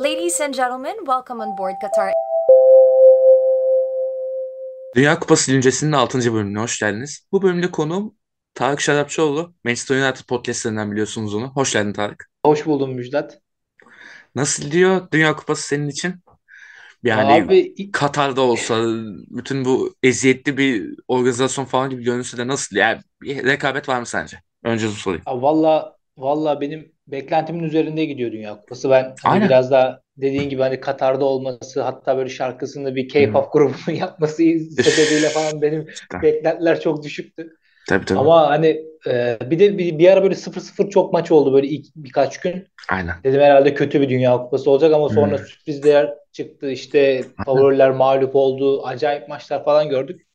Ladies and gentlemen, welcome on board Qatar. Dünya Kupası öncesinin 6. bölümüne hoş geldiniz. Bu bölümde konuğum Tarık Şarapçıoğlu. Manchester United podcastlerinden biliyorsunuz onu. Hoş geldin Tarık. Hoş buldum Müjdat. Nasıl gidiyor Dünya Kupası senin için? Yani Abi Katar'da olsa bütün bu eziyetli bir organizasyon falan gibi görünse de nasıl? Yani bir rekabet var mı sence? Önce bu sorayım. a- valla valla benim beklentimin üzerinde gidiyor Dünya Kupası. Ben hani Aynen. biraz daha dediğin gibi hani Katar'da olması hatta böyle şarkısını bir. K-pop grubunun yapması sebebiyle falan benim Cidden. beklentiler çok düşüktü. Tabii tabii. Ama hani e, bir de bir, bir ara böyle 0-0 çok maç oldu böyle ilk birkaç gün. Aynen. Dedim herhalde kötü bir Dünya Kupası olacak ama sonra Hı. sürprizler çıktı. İşte favoriler mağlup oldu. Acayip maçlar falan gördük.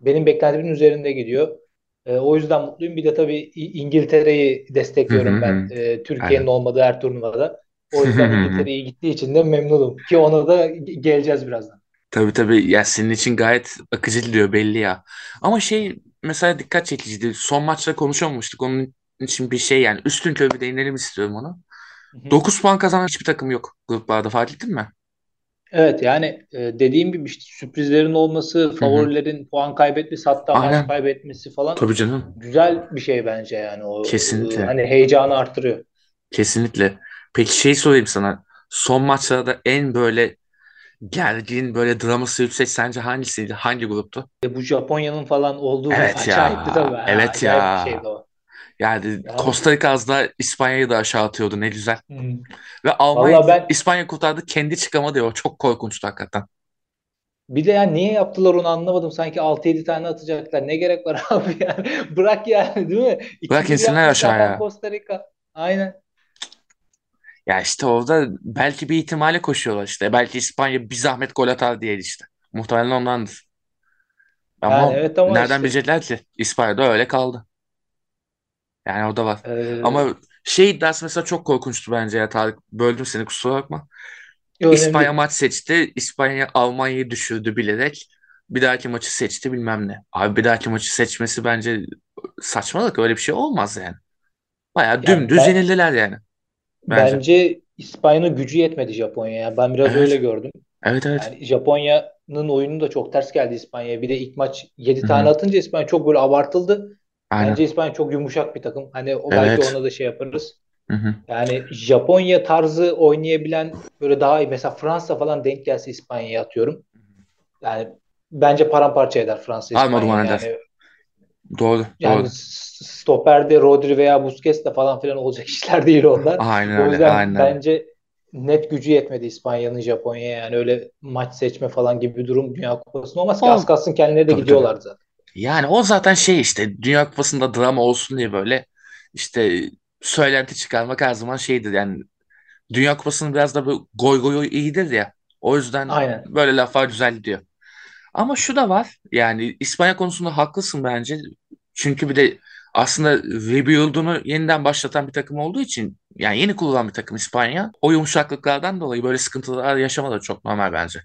Benim beklentimin üzerinde gidiyor. E, o yüzden mutluyum. Bir de tabii İngiltere'yi Hı hı destekliyorum ben e, Türkiye'nin Aynen. olmadığı her turnuvada. O yüzden. İngiltere'ye gittiği için de memnunum. Ki ona da ge- geleceğiz birazdan. Tabii tabii. Ya senin için gayet akıcı gidiyor belli ya. Ama şey mesela dikkat çekiciydi. Son maçta konuşamamıştık. Onun için bir şey yani üstün körü bir değinelim istiyorum ona. Hı hı. 9 puan kazanan hiçbir takım yok gruplarda fark ettin mi? Evet yani e, dediğim gibi işte sürprizlerin olması, favorilerin puan kaybetmesi hatta maç Aynen. kaybetmesi falan Tabii canım. güzel bir şey bence yani o e, Kesinlikle. hani heyecanı artırıyor. Kesinlikle. Peki şey sorayım sana. Son maçlarda en böyle gergin böyle draması yüksek sence hangisiydi? Hangi gruptu? E, bu Japonya'nın falan olduğu Evet tabii. ya. Ha, Evet acayip bir ya. şeydi o. Yani Yani Costa Rica az daha İspanya'yı da aşağı atıyordu. Ne güzel. hı. Ve Almanya ben İspanya kurtardı. Kendi çıkamadı ya. O çok korkunçtu hakikaten. bir de yani niye yaptılar onu anlamadım. Sanki 6-7 tane atacaklar. Ne gerek var abi yani. Bırak yani değil mi? Bırak 2-1 insinler aşağıya. Costa Rica. Aynen. Ya işte orada belki bir ihtimale koşuyorlar işte. Belki İspanya bir zahmet gol atar diye işte. Muhtemelen ondandır. Yani Ama evet ama nereden işte bilecekler ki? İspanya'da öyle kaldı. Yani o da var. e, Ama şey iddiası mesela çok korkunçtu bence ya Tarık. Böldüm seni kusura bakma. önemli İspanya maç seçti. İspanya Almanya'yı düşürdü bilerek. Bir dahaki maçı seçti bilmem ne. Abi bir dahaki maçı seçmesi bence saçmalık. Öyle bir şey olmaz yani. Bayağı Yani dümdüz ben yenildiler yani bence. bence İspanya'nın gücü yetmedi Japonya'ya. Ben biraz öyle Evet. gördüm. Evet evet. Yani Japonya'nın oyunu da çok ters geldi İspanya'ya. Bir de ilk maç 7 Hı tane atınca İspanya çok böyle abartıldı. Aynen. Bence İspanya çok yumuşak bir takım. Hani o belki Evet. ona da şey yaparız. Hı hı. Yani Japonya tarzı oynayabilen böyle daha iyi. Mesela Fransa falan denk gelse İspanya'ya atıyorum. Yani bence paramparça eder Fransa Almadım İspanya'yı. eder. Yani Doğru yani doğru. stoperde Rodri veya Busquets de falan filan olacak işler değil onlar. Aynen O öyle. yüzden Aynen bence net gücü yetmedi İspanya'nın Japonya'ya. Yani öyle maç seçme falan gibi bir durum Dünya Kupası'nda olmaz ki az kalsın kendileri de tabii tabii. gidiyorlardı zaten. Yani o zaten şey işte Dünya Kupası'nda drama olsun diye böyle işte söylenti çıkarmak her zaman şeydir yani Dünya Kupası'nın biraz da bu goy goy iyidir ya. O yüzden Aynen. böyle laflar güzel gidiyor. Ama şu da var yani İspanya konusunda haklısın bence. Çünkü bir de aslında rebuild'unu yeniden başlatan bir takım olduğu için yani yeni kurulan bir takım İspanya. O yumuşaklıklardan dolayı böyle sıkıntılar yaşamaları çok normal bence.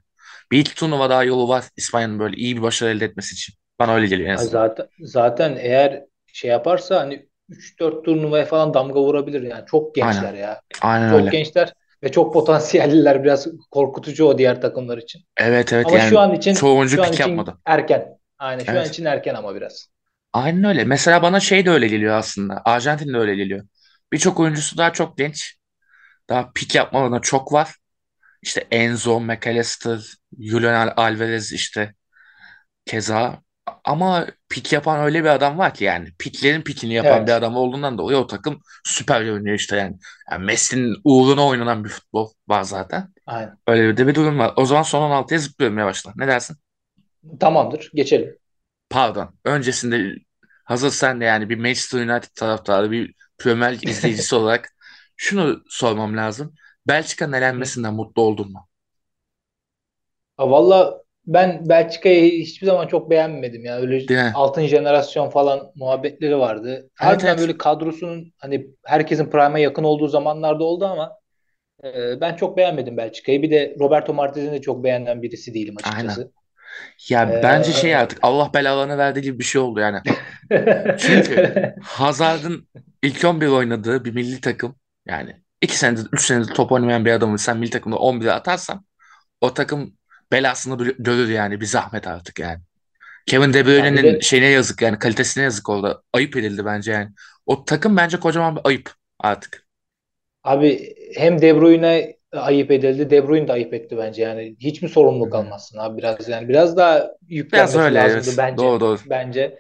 Bir iki turnuva daha yolu var İspanya'nın böyle iyi bir başarı elde etmesi için. Bana öyle geliyor en azından. Zaten zaten eğer şey yaparsa hani 3-4 turnuvaya falan damga vurabilir yani. Çok Aynen. gençler ya. Aynen Çok öyle. gençler ve çok potansiyelliler. Biraz korkutucu o diğer takımlar için. Evet evet Ama şu yani an için çoğu oyuncu şu an pik için yapmadı. erken. Aynen şu an Evet. için erken ama biraz. Aynen öyle. Mesela bana şey de öyle geliyor aslında. Arjantin de öyle geliyor. Birçok oyuncusu daha çok genç. Daha pik yapmalarına çok var. İşte Enzo, McAllister, Julian Alvarez işte keza. Ama pik yapan öyle bir adam var ki yani. Piklerin pikini yapan bir Evet. adam olduğundan dolayı o takım süper oynuyor işte yani. Yani Messi'nin uğruna oynanan bir futbol var zaten. Aynen. Öyle de bir durum var. O zaman son 16'ya zıplıyorum yavaştan. Ne dersin? Tamamdır. Geçelim. Pardon. Öncesinde hazır sen de yani bir Manchester United taraftarı, bir Premier Lig izleyicisi olarak şunu sormam lazım. Belçika'nın elenmesinden mutlu oldun mu? Ha, valla ben Belçika'yı hiçbir zaman çok beğenmedim. Yani öyle altın jenerasyon falan muhabbetleri vardı. Evet Harbiden evet. böyle kadrosunun hani herkesin prime'a yakın olduğu zamanlarda oldu ama e, ben çok beğenmedim Belçika'yı. Bir de Roberto Martinez'i de çok beğenen birisi değilim Aynen. açıkçası. Ya bence şey Ee, artık Allah belalarını verdiği gibi bir şey oldu yani. Çünkü Hazard'ın ilk 11 oynadığı bir milli takım yani 2 senedir 3 senedir top oynamayan bir adamı sen milli takımda 11'e atarsan o takım belasını görür yani bir zahmet artık yani. Kevin De Bruyne'nin de şeyine yazık yani kalitesine yazık orada. Ayıp edildi bence yani. O takım bence kocaman bir ayıp artık. abi hem De Bruyne ayıp edildi. De Bruyne de ayıp etti bence yani. Hiç mi sorumluluk hı. almazsın abi biraz yani. Biraz daha Biraz yüklenmesi öyle lazımdı evet. bence. Doğru doğru. Bence.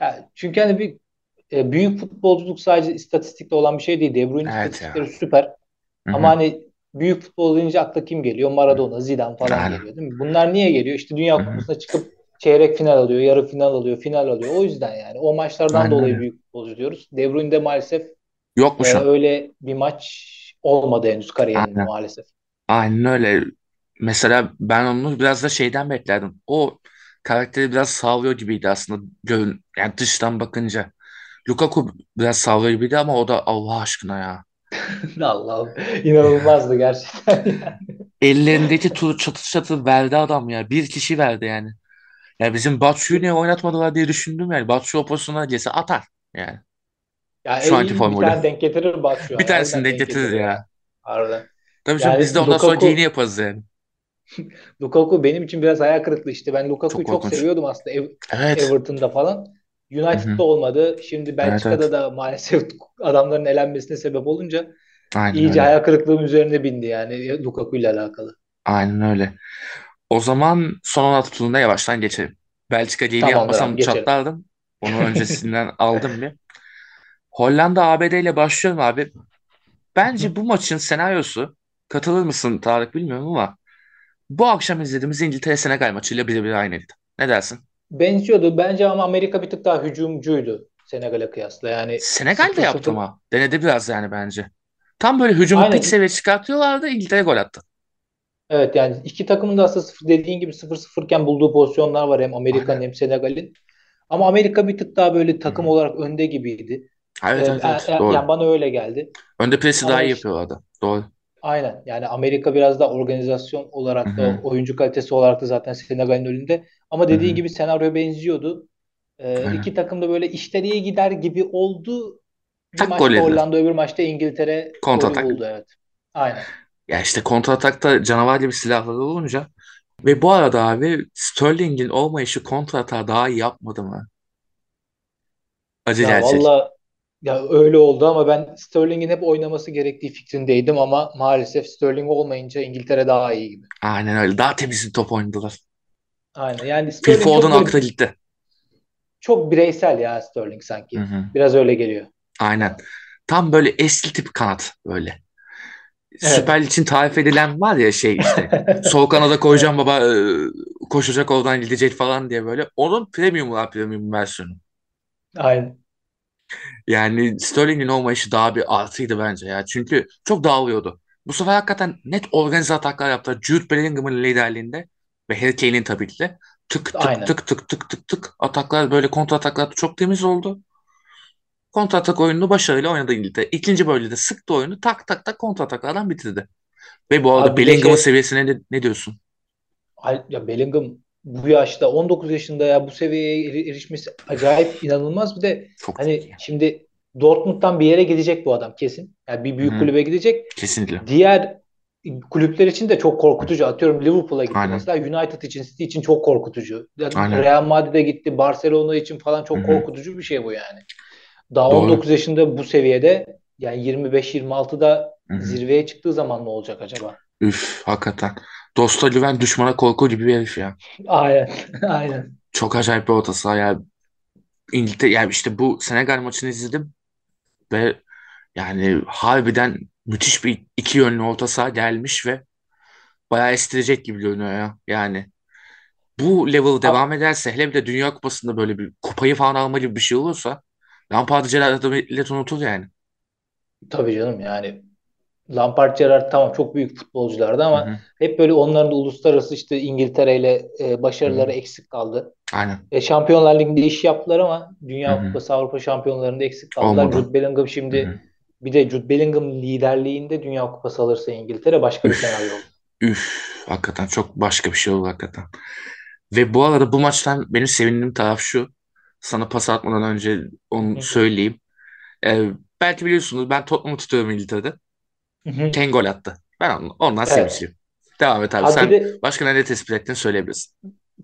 Ya çünkü hani bir e, büyük futbolculuk sadece istatistikle olan bir şey değil. De Bruyne Evet istatistikleri ya. süper. Hı Ama hani büyük futbol deyince akla kim geliyor? Maradona, Zidane falan Aynen. geliyor değil mi? Bunlar niye geliyor? İşte Dünya. Kupası'na çıkıp çeyrek final alıyor, yarı final alıyor, final alıyor. O yüzden yani. O maçlardan Aynen dolayı büyük futbolcu diyoruz. De Bruyne'de maalesef Yokmuş e, öyle bir maç olmadı henüz kariyerinde Aynen. maalesef. Aynen öyle. Mesela ben onu biraz da şeyden beklerdim. O karakteri biraz sağlıyor gibiydi aslında. Görün, yani dıştan bakınca. Lukaku biraz sağlıyor gibiydi ama o da Allah aşkına ya. Allah'ım inanılmazdı gerçekten. yani. Ellerindeki turu çatır çatır verdi adam ya. Bir kişi verdi yani. Ya bizim Batshuayi niye oynatmadılar diye düşündüm yani. Batshuayi o pozisyona gelse atar yani. Ya Şu anki iyi bir tane denk getirir Batshuayi. Bir tanesini denk denk getirir getirir ya. ya. Harbiden. Tabii canım biz de Yani ondan sonra geyini Lukaku yaparız yani. Lukaku benim için biraz hayal kırıklığı işte. Ben Çok Lukaku'yu çok korkunç. seviyordum aslında Ev- Evet. Everton'da falan. United'da olmadı. Şimdi Evet Belçika'da evet. da maalesef adamların elenmesine sebep olunca Aynen iyice öyle. hayal kırıklığım üzerine bindi yani Lukaku ile alakalı. Aynen öyle. O zaman son 16 turuna yavaştan geçelim. Belçika geyini Tamamdır yapmasam abi geçelim. çatlardım. Onu öncesinden aldım bir. Hollanda ABD ile başlıyorum abi. Bence bu maçın senaryosu katılır mısın Tarık bilmiyorum ama bu akşam izlediğimiz İngiltere Senegal maçıyla birebir aynıydı. Ne dersin? Benziyordu. Bence ama Amerika bir tık daha hücumcuydu Senegal'e kıyasla. Yani Senegal de yaptı 0-0 ama. Denedi biraz yani bence. Tam böyle hücumu pik aynen seviye çıkartıyorlardı. İngiltere gol attı. evet yani iki takımın da aslında sıfır dediğin gibi 0-0 iken bulduğu pozisyonlar var hem Amerika'nın Aynen. hem Senegal'in. Ama Amerika bir tık daha böyle takım hı. olarak önde gibiydi. Evet Ee, evet evet. Doğru. yani bana öyle geldi. Önde presi daha iyi işte yapıyorlardı. Doğru. aynen yani Amerika biraz da organizasyon olarak da hı. oyuncu kalitesi olarak da zaten Senegal'in önünde. Ama dediğin gibi senaryo benziyordu. Ee, iki takım da böyle işleri iyi gider gibi oldu. Bir Tak maçta. Hollanda öbür maçta İngiltere Kontratak. buldu evet. Aynen. Ya işte kontratakta canavar gibi silahları olunca ve bu arada abi Sterling'in olmayışı kontratağı daha iyi yapmadı mı? Acı Ya gerçek. valla ya öyle oldu ama ben Sterling'in hep oynaması gerektiği fikrindeydim ama maalesef Sterling olmayınca İngiltere daha iyi gibi. Aynen öyle. Daha temiz bir top oynadılar. Aynen. Yani Phil Foden akla gitti. çok bireysel ya Sterling Hı sanki. hı. Biraz öyle geliyor. Aynen. Tam böyle eski tip kanat böyle. Evet. Süper için tarif edilen var ya şey işte. Sol kanada koyacağım baba e, koşacak oradan gidecek falan diye böyle. Onun premium var premium versiyonu. Aynen. Yani Sterling'in olmayışı daha bir artıydı bence ya. Çünkü çok dağılıyordu. Bu sefer hakikaten net organize ataklar yaptılar. Jude Bellingham'ın liderliğinde ve Harry Kane'in tabii ki de tık tık Aynen. tık tık tık tık tık ataklar böyle kontra ataklar çok temiz oldu. Kontra atak oyununu başarıyla oynadı İngiltere. İkinci bölgede sıktı oyunu tak tak tak kontra ataklardan bitirdi. Ve bu arada Abi Bellingham'ın şey seviyesine ne, ne diyorsun? Ya Bellingham bu yaşta 19 yaşında ya bu seviyeye eri- erişmesi acayip inanılmaz. Bir de Çok hani şimdi Dortmund'dan bir yere gidecek bu adam kesin. Yani bir büyük Hı, kulübe gidecek. kesinlikle. Diğer kulüpler için de çok korkutucu. Atıyorum Liverpool'a gitti Aynen. mesela. United için, City için çok korkutucu. Yani Aynen. Real Madrid'e gitti. Barcelona için falan çok hı. korkutucu bir şey bu yani. Daha Doğru. 19 yaşında bu seviyede yani 25-26'da Hı hı. zirveye çıktığı zaman ne olacak acaba? Üf, hakikaten. Dosta güven, düşmana korku gibi bir herif ya. Aynen. Aynen. Çok acayip bir orta saha ya. İngiltere, yani işte bu Senegal maçını izledim ve yani harbiden müthiş bir iki yönlü orta saha gelmiş ve bayağı estirecek gibi görünüyor ya. Yani bu level devam ederse hele bir de Dünya Kupası'nda böyle bir kupayı falan alma gibi bir şey olursa Lampard'ı Gerrard'ı millet unutur yani. tabii canım yani Lampard, Gerrard tamam çok büyük futbolculardı ama hı. hep böyle onların da uluslararası işte İngiltere ile e, başarıları eksik kaldı. Aynen. E, Şampiyonlar Ligi'nde iş yaptılar ama Dünya hı. Kupası, Avrupa Şampiyonlarında eksik kaldılar. Olmadı. Jude Bellingham şimdi hı. Bir de Jude Bellingham liderliğinde Dünya Kupası alırsa İngiltere başka bir senaryo olur. üf, hakikaten çok başka bir şey oldu hakikaten. Ve bu arada bu maçtan benim sevindiğim taraf şu. Sana pas atmadan önce onu hı. söyleyeyim. Ee, belki biliyorsunuz ben Tottenham'ı tutuyorum İngiltere'de. Kane gol attı. Ben ondan, ondan Evet. sevinçliyim. Devam et abi. Abi Sen de başka ne tespit ettin söyleyebilirsin.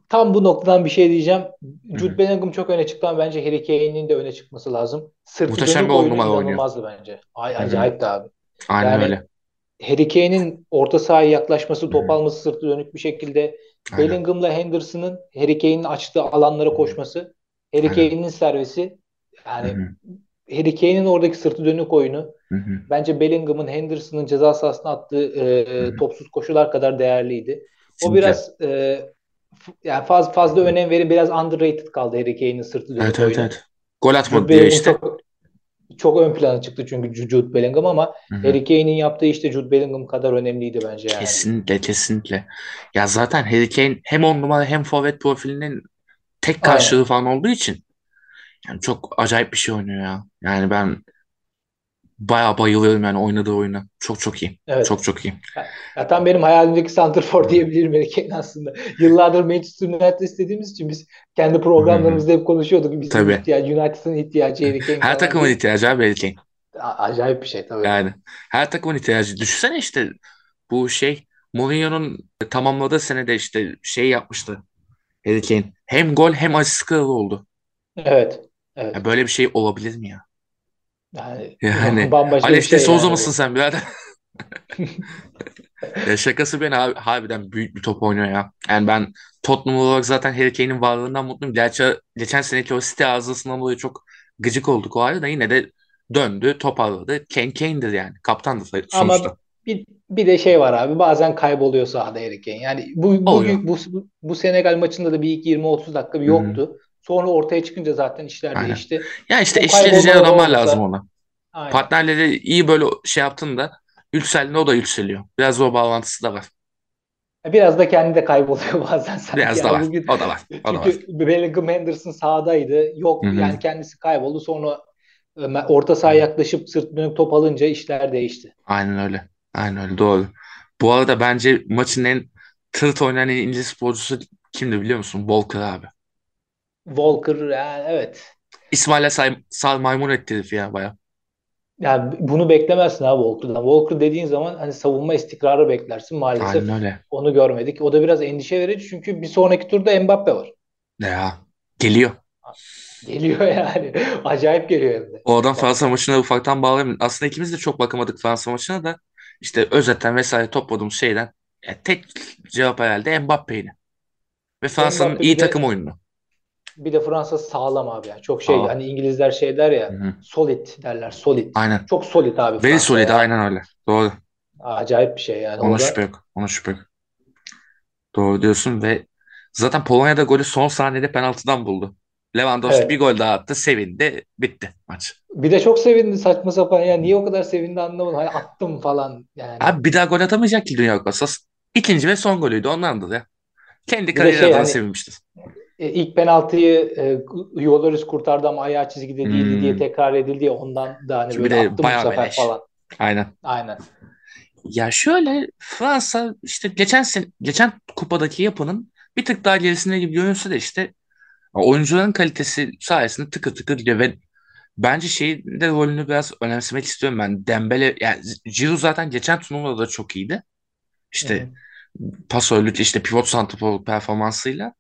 Tam bu noktadan bir şey diyeceğim. Jude. Bellingham çok öne çıktı ama bence Harry Kane'in de öne çıkması lazım. Sırtı Muhteşem dönük bir on numara oynuyor. bence. Ay, acayip de abi. Aynen Yani öyle. Harry Kane'in orta sahaya yaklaşması, top alması sırtı dönük bir şekilde Aynen. Bellingham'la Henderson'ın Harry Kane'in açtığı alanlara koşması, Harry. Kane'in servisi yani hı. Harry Kane'in oradaki sırtı dönük oyunu Hı hı. bence Bellingham'ın Henderson'ın ceza sahasına attığı e, topsuz koşular kadar değerliydi. O Kesinlikle. biraz e, yani fazla fazla önem verip biraz underrated kaldı Harry Kane'in sırtı dönük Evet evet evet. Gol atmadı diye işte. çok çok ön plana çıktı çünkü Jude Bellingham ama Hı hı. Harry Kane'in yaptığı işte Jude Bellingham kadar önemliydi bence yani. Kesinlikle kesinlikle. Ya zaten Harry Kane hem on numara hem forvet profilinin tek Aynen. karşılığı falan olduğu için yani çok acayip bir şey oynuyor ya. Yani ben bayağı bayılıyorum yani oynadığı oyuna. Çok çok iyi. Evet. Çok çok iyi. Ya, ya tam benim hayalimdeki santrfor diyebilirim Kane aslında. Yıllardır Manchester United istediğimiz için biz kendi programlarımızda hep konuşuyorduk. Bizim Tabii. ihtiyacı, United'ın ihtiyacı Harry Kane Her takımın ihtiyacı abi Harry Kane. Acayip bir şey tabii. Yani her takımın ihtiyacı. Düşünsene işte bu şey Mourinho'nun tamamladığı senede işte şey yapmıştı Harry Kane. Hem gol hem asist kralı oldu. Evet. Ya Evet. böyle bir şey olabilir mi ya? Yani Yani bambaşka de şey Souza yani mısın bu. sen birader? Ya şakası ben har- harbiden büyük bir top oynuyor ya. Yani ben Tottenham olarak zaten Harry Kane'in varlığından mutluyum. Gerçi geçen seneki o City arızasından dolayı çok gıcık olduk o da yine de döndü, toparladı. Kane Kane'dir yani. Kaptandı sonuçta. Ama bir, bir de şey var abi bazen kayboluyor sahada Harry Kane. Yani bu, Oluyor. bu, bu, bu Senegal maçında da bir ilk 20-30 dakika bir Hı hı. Sonra ortaya çıkınca zaten işler Aynen. değişti. Ya işte O eşleyeceği kaybolmalar adamlar lazım ona. aynen. Partnerleri iyi böyle şey yaptın da yükseldiğinde o da yükseliyor. Biraz o bağlantısı da var. Biraz da kendi de kayboluyor bazen sanki. Biraz da Yani var. bugün O da var. O da var. çünkü Bellingham Henderson sahadaydı. Yok Hı hı. yani kendisi kayboldu. Sonra e, orta sahaya yaklaşıp sırt dönüp top alınca işler değişti. Aynen öyle. Aynen öyle. Doğru. Bu arada bence maçın en tırt oynayan en İngiliz sporcusu kimdi biliyor musun? Walker abi. Walker yani evet. İsmail'e say, sal maymun etti herif ya baya. Yani bunu beklemezsin abi Walker'dan. Walker dediğin zaman hani savunma istikrarı beklersin. Maalesef Aynen öyle. onu görmedik. O da biraz endişe verici çünkü bir sonraki turda Mbappe var. Ya geliyor. Geliyor yani. Acayip geliyor hem de. Oradan Yani Fransa maçına ufaktan bağlayayım. Aslında ikimiz de çok bakamadık Fransa maçına da. İşte özetten vesaire topladığımız şeyden ya tek cevap herhalde Mbappe'ydi. Ve Fransa'nın Mbappe iyi de takım oyunu. Bir de Fransa sağlam abi yani. Çok şey Aa. hani İngilizler şey der ya hı. solid derler solid. Aynen. Çok solid abi Very Fransa solid. ya. Aynen öyle. Doğru. Acayip bir şey yani Ona şüphe da. yok. Ona şüphe yok. Doğru diyorsun ve zaten Polonya'da golü son saniyede penaltıdan buldu. Lewandowski bir Evet. gol daha attı. Sevindi. Bitti maç. Bir de çok sevindi saçma sapan ya. Niye o kadar sevindi anlamadım. Hani attım falan yani. Abi bir daha gol atamayacak ki Dünya Kupası. İkinci ve son golüydü ondandır ya. Kendi Bir de kariyer şey adına hani sevinmiştir. E, ilk penaltıyı e, Lloris kurtardı ama ayağı çizgide değildi diye Hmm. tekrar edildi ya ondan da hani Çünkü böyle attım bu sefer beleş. falan. Aynen. Aynen. Ya şöyle Fransa işte geçen sen geçen kupadaki yapının bir tık daha gerisinde gibi görünse de işte oyuncuların kalitesi sayesinde tıkır tıkır gidiyor ve bence şeyin de rolünü biraz önemsemek istiyorum ben. Dembele yani Giroud zaten geçen turnuvada da çok iyiydi. İşte hı. pasörlük işte pivot santrafor performansıyla.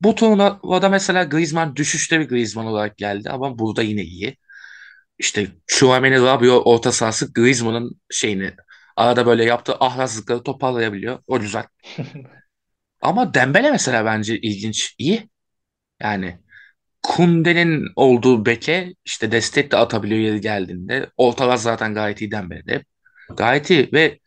Bu turnuvada mesela Griezmann düşüşte bir Griezmann olarak geldi ama burada yine iyi. İşte Tchouaméni, Rabiot orta sahası Griezmann'ın şeyini arada böyle yaptığı ahrazlıkları toparlayabiliyor. O güzel. Ama Dembele mesela bence ilginç. iyi. Yani Koundé'nin olduğu beke işte destek de atabiliyor yeri geldiğinde. Ortalar zaten gayet iyi Dembele'de. Gayet iyi ve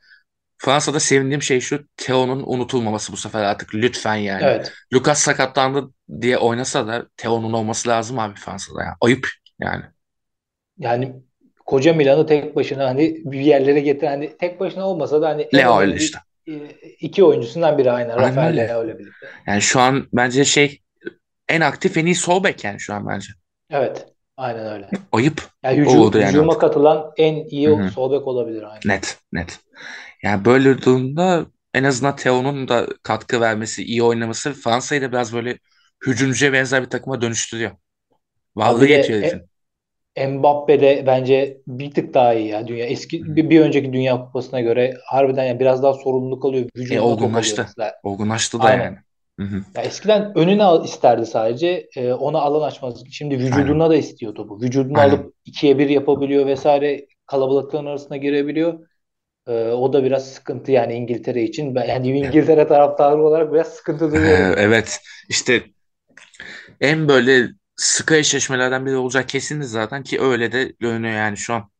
Fransa'da sevindiğim şey şu Theo'nun unutulmaması bu sefer artık lütfen yani. Evet. Lucas sakatlandı diye oynasa da Theo'nun olması lazım abi Fransa'da ya. Ayıp yani. Yani koca Milan'ı tek başına hani bir yerlere getiren hani tek başına olmasa da hani Leo öyle işte. e, iki oyuncusundan biri aynen. Aynen Rafael öyle. Leo ile birlikte. Yani şu an bence şey en aktif en iyi sol bek yani şu an bence. Evet. Aynen öyle. Ayıp Yani hücum, yani hücuma katılan en iyi Hı hı. sol bek olabilir aynen. Net net. Yani böyle durumda en azından Theo'nun da katkı vermesi, iyi oynaması Fransa'yı da biraz böyle hücumcuya benzer bir takıma dönüştürüyor. Bir de yetiyor e-. Mbappe de bence bir tık daha iyi ya dünya. Eski bir, bir önceki Dünya Kupası'na göre harbiden ya biraz daha sorumluluk alıyor. E Vücuduna alıyor olgunlaştı. Olgunlaştı da yani. Aynen. Hı hı. Ya eskiden önüne al isterdi sadece. e, ona alan açmaz. Şimdi Aynen. vücuduna da istiyor topu. Vücuduna Aynen. alıp ikiye bir yapabiliyor vesaire. Kalabalıkların arasına girebiliyor. E, o da biraz sıkıntı yani İngiltere için. Ben yani İngiltere taraftarı olarak biraz sıkıntı duyuyorum. Evet. İşte en böyle sıkı eşleşmelerden biri olacak kesiniz zaten ki öyle de görünüyor yani şu an.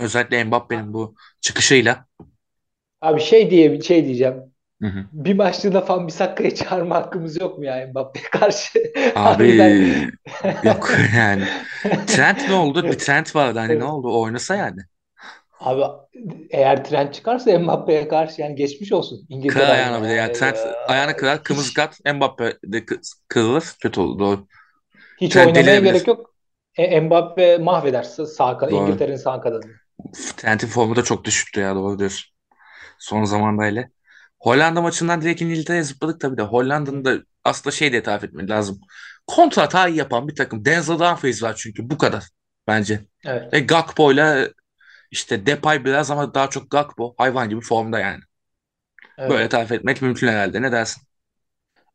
Özellikle Mbappe'nin bu çıkışıyla. Abi şey diye bir şey diyeceğim. Hı hı. Bir maçlığına falan Bisakka'ya çağırma hakkımız yok mu ya Mbappe'ye karşı? Abi yok yani. Trent ne oldu? Bir Trent vardı hani ne oldu? Oynasa yani. Abi eğer trend çıkarsa Mbappe'ye karşı yani geçmiş olsun İngiltere Kırar bir de. Yani yani. Trent ayağını kırar. Hiç, Kırmızı kart. Mbappe de kı- kırılır. Kötü olur. Doğru. hiç Trent oynamaya gerek yok. E, Mbappe mahveder sağ. İngiltere'nin sağ kanadını. Trent'in formu da çok düşüktü ya doğru diyorsun. Son zamanda hele. Hollanda maçından direkt İngiltere'ye zıpladık tabii de. Hollanda'nın da aslında şey diye tarif etmek lazım. Kontra hata iyi yapan bir takım. Denzel Dumfries var çünkü bu kadar bence. Evet. Ve Gakpo'yla işte Depay biraz ama daha çok Gakpo hayvan gibi formda yani. Böyle Evet. tarif etmek mümkün herhalde. Ne dersin?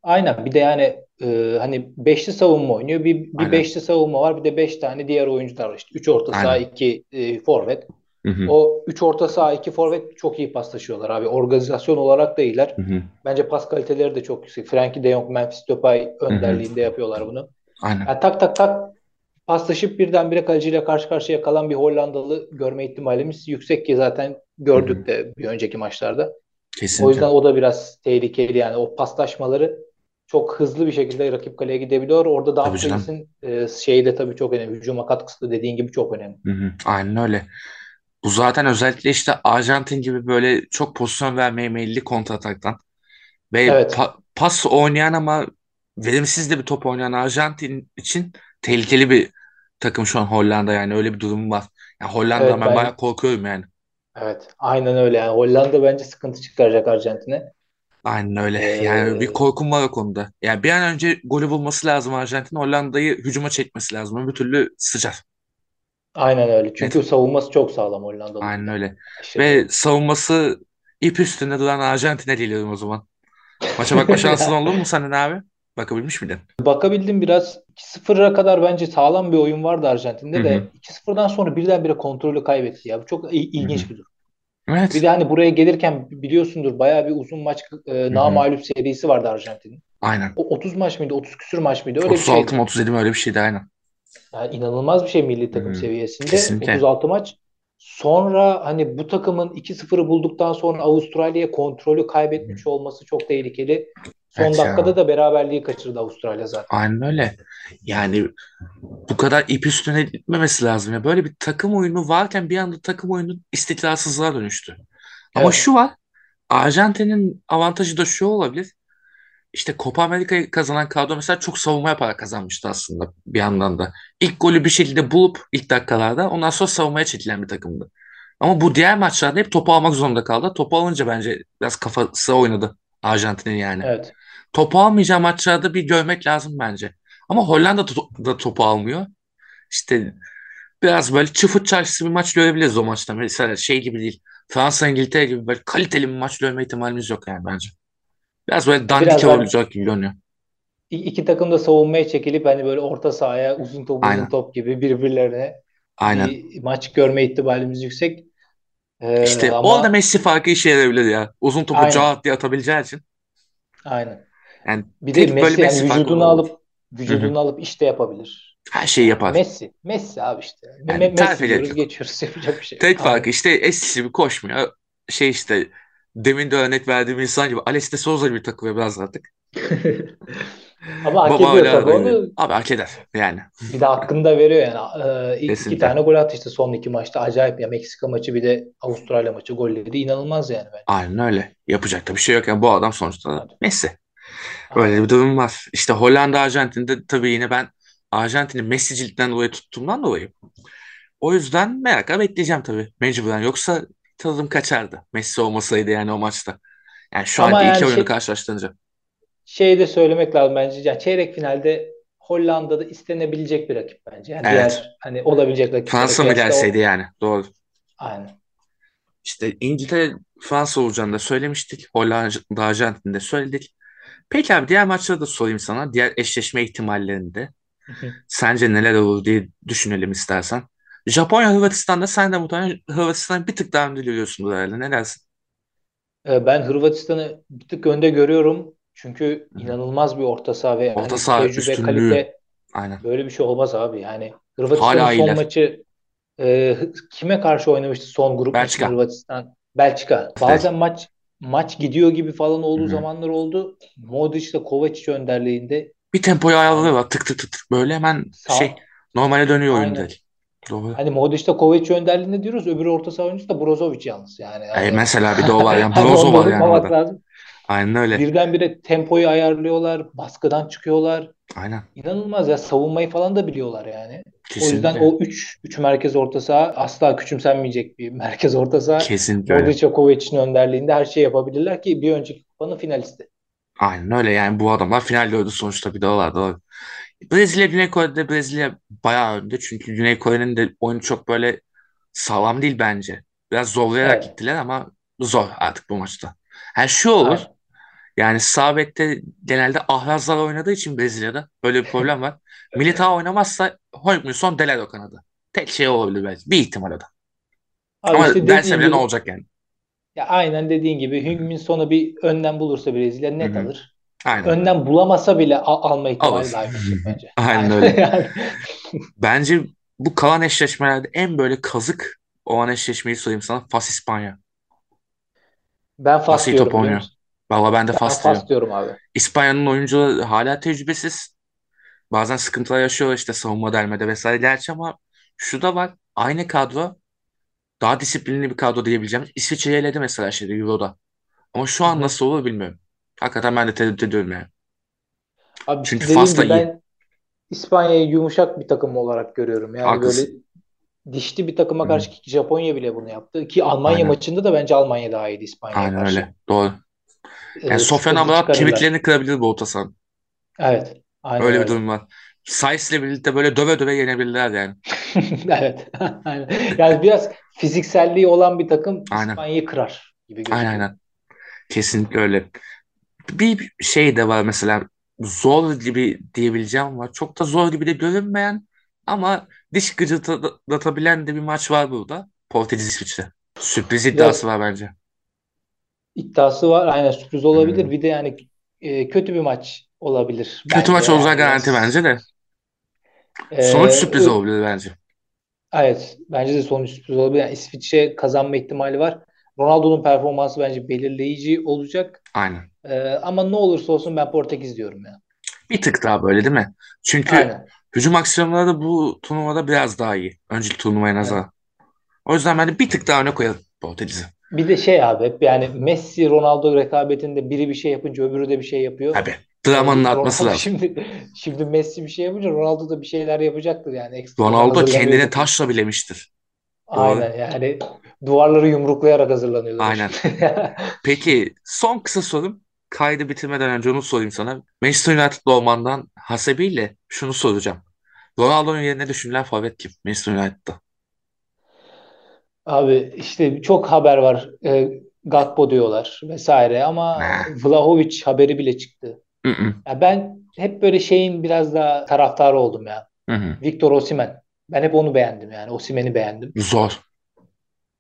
Aynen. Bir de yani e, hani beşli savunma oynuyor. Bir, bir Aynen. beşli savunma var. Bir de beş tane diğer oyuncular var. İşte üç orta saha, Aynen. iki e, forvet. Hı hı. O üç orta saha, iki forvet çok iyi paslaşıyorlar abi. Organizasyon olarak da iyiler. Hı hı. Bence pas kaliteleri de çok yüksek. Frankie de Jong, Memphis Depay Hı hı. önderliğinde yapıyorlar bunu. Aynen. Yani tak tak tak paslaşıp birdenbire kaleciyle karşı karşıya kalan bir Hollandalı görme ihtimalimiz yüksek ki zaten gördük de bir önceki maçlarda. O Kesinlikle. yüzden o da biraz tehlikeli yani o paslaşmaları çok hızlı bir şekilde rakip kaleye gidebiliyor. Orada canım. Dumfries'in e, şeyi de tabii çok önemli. Hücuma katkısı da dediğin gibi çok önemli. Hı hı. Aynen öyle. Bu zaten özellikle işte Arjantin gibi böyle çok pozisyon vermeye meyilli kontrataktan ve Evet. pa- pas oynayan ama verimsiz de bir top oynayan Arjantin için tehlikeli bir takım şu an Hollanda yani öyle bir durum var. Yani Hollanda'dan Evet ben ben bayağı korkuyorum yani. evet aynen öyle yani Hollanda bence sıkıntı çıkaracak Arjantin'e. Aynen öyle. Yani bir Ee, korkum var o konuda. Yani bir an önce golü bulması lazım Arjantin. Hollanda'yı hücuma çekmesi lazım. Öbür türlü sıçar. aynen öyle. Çünkü savunması çok sağlam Hollandalıların Aynen öyle. Aşırı. Ve savunması ip üstünde duran Arjantin'e dilerim o zaman. Maça bakma şansın oldu mu senin abi? Bakabilmiş miydin? Bakabildim biraz 2-0'a kadar bence sağlam bir oyun vardı Arjantin'de de hı. 2-0'dan sonra birdenbire kontrolü kaybetti ya. Bu çok ilginç bir durum. Bir Evet. de hani buraya gelirken biliyorsundur bayağı bir uzun maç e, namağlup serisi vardı Arjantin'in. Aynen. O 30 maç mıydı? 30 küsür maç mıydı? Öyle bir 36 şeydi. mı 37 mi öyle bir şeydi aynen. Yani inanılmaz bir şey milli takım hı. seviyesinde. Kesinlikle. 36 maç. Sonra hani bu takımın 2-0'ı bulduktan sonra Avustralya'ya kontrolü kaybetmiş olması çok tehlikeli. Son Evet dakikada ya. da beraberliği kaçırdı Avustralya zaten. Aynen öyle. Yani bu kadar ip üstüne gitmemesi lazım. Ya böyle bir takım oyunu varken bir anda takım oyunu istikrarsızlığa dönüştü. Ama Evet. şu var. Arjantin'in avantajı da şu olabilir. İşte Copa Amerika'yı kazanan kadro mesela çok savunma yaparak kazanmıştı aslında bir yandan da. İlk golü bir şekilde bulup ilk dakikalarda ondan sonra savunmaya çekilen bir takımdı. Ama bu diğer maçlarda hep topu almak zorunda kaldı. Topu alınca bence biraz kafası oynadı Arjantin'in yani. Evet. Topu almayacağı maçlarda bir görmek lazım bence. Ama Hollanda da, to- da topu almıyor. İşte biraz böyle çıfıt çarşısı bir maç görebiliriz o maçta. Mesela şey gibi değil. Fransa İngiltere gibi böyle kaliteli bir maç görme ihtimalimiz yok yani bence. Biraz böyle dandik olacak gibi görünüyor. İki takım da savunmaya çekilip hani böyle orta sahaya uzun top uzun Aynen. top gibi birbirlerine Aynen. bir maç görme ihtimalimiz yüksek. Ee, İşte ama orada Messi farkı işe yarayabilir ya. Uzun topu aynen diye atabileceği için. aynen. Yani Bir de Messi yani farkı vücudunu alıp vücudunu alıp işte yapabilir. Her şeyi yapar. Messi. Messi abi işte. Yani Me- Messi diyoruz yok. geçiyoruz yapacak bir şey. Tek farkı Aynen. işte eskisi gibi koşmuyor. Şey işte demin de örnek verdiğim insan gibi Alex de Souza gibi takılıyor biraz artık. Ama hak Baba ediyor tabii onu. Abi hak eder yani. Bir de hakkını da veriyor yani. Ee, iki Kesinlikle. tane gol attı işte son iki maçta. Acayip ya. Meksika maçı bir de Avustralya maçı golleri inanılmaz yani bence. Aynen öyle. Yapacak da bir şey yok. Yani bu adam sonuçta Hadi. Messi. Öyle bir durum var. İşte Hollanda Arjantin'de tabii yine ben Arjantin'i Messi'cilikten dolayı tuttuğumdan dolayı. O yüzden merakla bekleyeceğim tabii. Mecburen. Yoksa tadım kaçardı. Messi olmasaydı yani o maçta. Yani şu Ama iki yani oyunu şey, karşılaştırınca. şey de söylemek lazım bence. Yani çeyrek finalde Hollanda'da istenebilecek bir rakip bence. Yani Evet. diğer hani olabilecek rakiplere Fransa mı kıyasla o. gelseydi yani? Doğru. Aynen. İşte İngiltere Fransa olacağını da söylemiştik. Hollanda Arjantin'i de söyledik. Peki abi diğer maçları da sorayım sana. Diğer eşleşme ihtimallerinde. Sence neler olur diye düşünelim istersen. Japonya Hırvatistan'da sen de muhtemelen Hırvatistan'ı bir tık daha önde görüyorsun herhalde. Ne dersin? Ee, Ben Hırvatistan'ı bir tık önde görüyorum. Çünkü Hı inanılmaz bir orta saha ve Orta saha tecrübe, üstünlüğü. kalite Aynen. böyle bir şey olmaz abi. Yani Hırvatistan'ın son iyiler. maçı e, kime karşı oynamıştı son grup Belçika. Hırvatistan? Belçika. Bazen maç maç gidiyor gibi falan olduğu Hı hı. zamanlar oldu. Modric ile Kovacic önderliğinde Bir tempoyu ayarlıyorlar. Tık tık tık tık böyle hemen sağ şey normale dönüyor oyun aynen. direkt. Doğru. Hani Modric ile Kovacic önderliğinde diyoruz. Öbür orta saha oyuncusu da Brozovic yalnız yani. E, Hani, mesela bir de o var yani. Brozo var yani orada. lazım. Aynen öyle. Birdenbire tempoyu ayarlıyorlar. Baskıdan çıkıyorlar. Aynen. İnanılmaz ya. Savunmayı falan da biliyorlar yani. O yüzden Kesinlikle. o 3 3 merkez orta saha asla küçümsenmeyecek bir merkez orta saha. Kesinlikle öyle. Modric ve Kovacic'in önderliğinde her şeyi yapabilirler ki bir önceki kupanın finalisti. Aynen öyle yani bu adamlar final gördü sonuçta bir var doğru. Brezilya Güney Kore'de Brezilya bayağı önde çünkü Güney Kore'nin de oyunu çok böyle sağlam değil bence. Biraz zorlayarak Evet. gittiler ama zor artık bu maçta. Yani şu olur Aynen. Yani sağ bekte genelde ahrazlar oynadığı için Brezilya'da böyle bir problem var. Militao oynamazsa Heung-min Delado kanadı. Tek şey olabilir belki. Bir ihtimal o da. Abi Ama işte derse bile ne olacak yani? ya aynen dediğin gibi Heung-min Son'u bir önden bulursa Brezilya net hı. alır. Aynen. Önden bulamasa bile al- alma ihtimali daha yüksek bence. Aynen Aynen öyle. yani. Bence bu kalan eşleşmelerde en böyle kazık olan eşleşmeyi sorayım sana. Fas İspanya. Ben Fas Fas iyi top diyorum biliyor oynuyor. Valla ben de Ben Fas Fas diyorum. diyorum abi. İspanya'nın oyuncuları hala tecrübesiz. Bazen sıkıntılar yaşıyor işte savunma delmede vesaire. Gerçi ama şu da var. Aynı kadro daha disiplinli bir kadro diyebileceğim. İsviçre'yi eledi mesela şeyde Euro'da. Ama şu Hı an hı. nasıl olur bilmiyorum. Hakikaten ben de tereddüt ediyorum yani. Abi Çünkü dediğim Fas da gibi iyi. ben İspanya'yı yumuşak bir takım olarak görüyorum. Yani böyle Haklısın. dişli bir takıma hı. karşı ki Japonya bile bunu yaptı. Ki Almanya Aynen. maçında da bence Almanya daha iyiydi İspanya'ya Aynen karşı. öyle. Doğru. Yani Ee, Sofyan Amrabat kemiklerini kırabilir bu orta sahanın. Evet. Aynen Öyle bir öyle. durum var. Sainz'le birlikte böyle döve döve yenebilirler yani. Evet. Aynen. Yani biraz fizikselliği olan bir takım Aynen. İspanya'yı kırar gibi Aynen gözüküyor. aynen. Kesinlikle öyle. Bir şey de var mesela zor gibi diyebileceğim ama çok da zor gibi de görünmeyen ama diş gıcırdatabilen de bir maç var burada. Portekiz İsviçre. Sürpriz iddiası Biraz var bence. İddiası var. Aynen sürpriz olabilir. Hmm. Bir de yani e, kötü bir maç olabilir Kötü bence. maç olacağı Yani garanti bence de. e, Sonuç sürpriz olabilir bence. evet bence de sonuç sürpriz olabilir. Yani İsviçre kazanma ihtimali var. Ronaldo'nun performansı bence belirleyici olacak. Aynen. E, ama ne olursa olsun ben Portekiz diyorum ya. Bir tık daha böyle değil mi? Çünkü Aynen. hücum aksiyonları da bu turnuvada biraz daha iyi. Önceki turnuvaya Evet. nazaran. O yüzden ben de bir tık daha öne koyarım Portekiz'i. Bir de şey abi hep yani Messi Ronaldo rekabetinde biri bir şey yapınca öbürü de bir şey yapıyor. Tabii. Yani Dramanın artması Ronaldo lazım. şimdi şimdi Messi bir şey yapınca Ronaldo da bir şeyler yapacaktır yani ekstradan Ronaldo kendini taşla bilemiştir. Doğru. Aynen yani duvarları yumruklayarak hazırlanıyordur o Aynen. Peki son kısa sorum. Kaydı bitirmeden önce onu sorayım sana. Manchester United'lı olmandan hasebiyle şunu soracağım. Ronaldo'nun yerine düşünülen forvet kim? Manchester United'da. Abi işte çok haber var. E, Gakpo diyorlar vesaire ama? Vlahovic haberi bile çıktı. Ya ben hep böyle şeyin biraz daha taraftarı oldum ya. Victor Osimhen. Ben hep onu beğendim yani. Osimhen'i beğendim. Zor.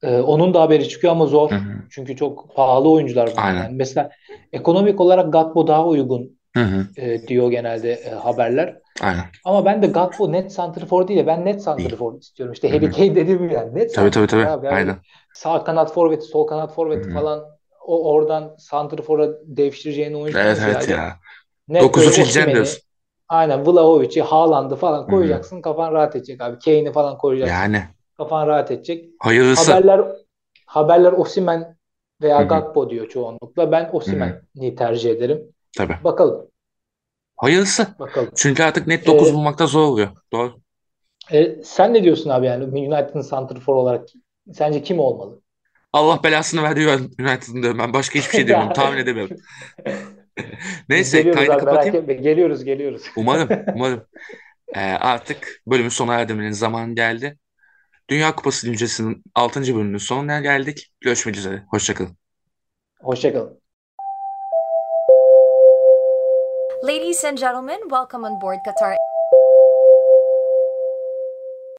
Ee, onun da haberi çıkıyor ama zor. Çünkü çok pahalı oyuncular bunlar. Aynen. Yani mesela ekonomik olarak Gakpo daha uygun Hı hı. e, diyor genelde e, haberler. Aynen. Ama ben de Gakpo net santrfor değil de ben net santrfor istiyorum. İşte Harry. Kane dediğim yani. Net Tabii tabii tabii. abi. Yani Aynen. sağ kanat forveti, sol kanat forveti falan o oradan santrfora devşireceğin oyuncudan Evet evet ziyade ya. net böyle 9'u çekeceksin Osimhen'i, diyorsun. aynen Vlahovic'i, Haaland'ı falan koyacaksın. Kafan rahat edecek abi. Kane'i falan koyacaksın. Yani Kafan rahat edecek. hayırlısı. Haberler haberler Osimhen veya Hı hı. Gakpo diyor çoğunlukla. Ben. Osimhen'i tercih ederim. Tabii. Bakalım. Hayırlısı. Bakalım. Çünkü artık net 9 Ee, bulmakta zor oluyor. Doğru. e, sen ne diyorsun abi yani United'ın santrfor olarak sence kim olmalı? Allah belasını verdiği United'ın diyorum ben. Başka hiçbir şey demiyorum. Tahmin edemiyorum. Neyse Geliyoruz kaydı abi kapatayım. etme. Geliyoruz geliyoruz. Umarım, umarım. Ee, artık bölümün sona erdirmenin zamanı geldi. Dünya Kupası Güncesi'nin 6. bölümünün sonuna geldik. Görüşmek üzere. Hoşçakalın. Hoşçakalın. Ladies and gentlemen, welcome on board Qatar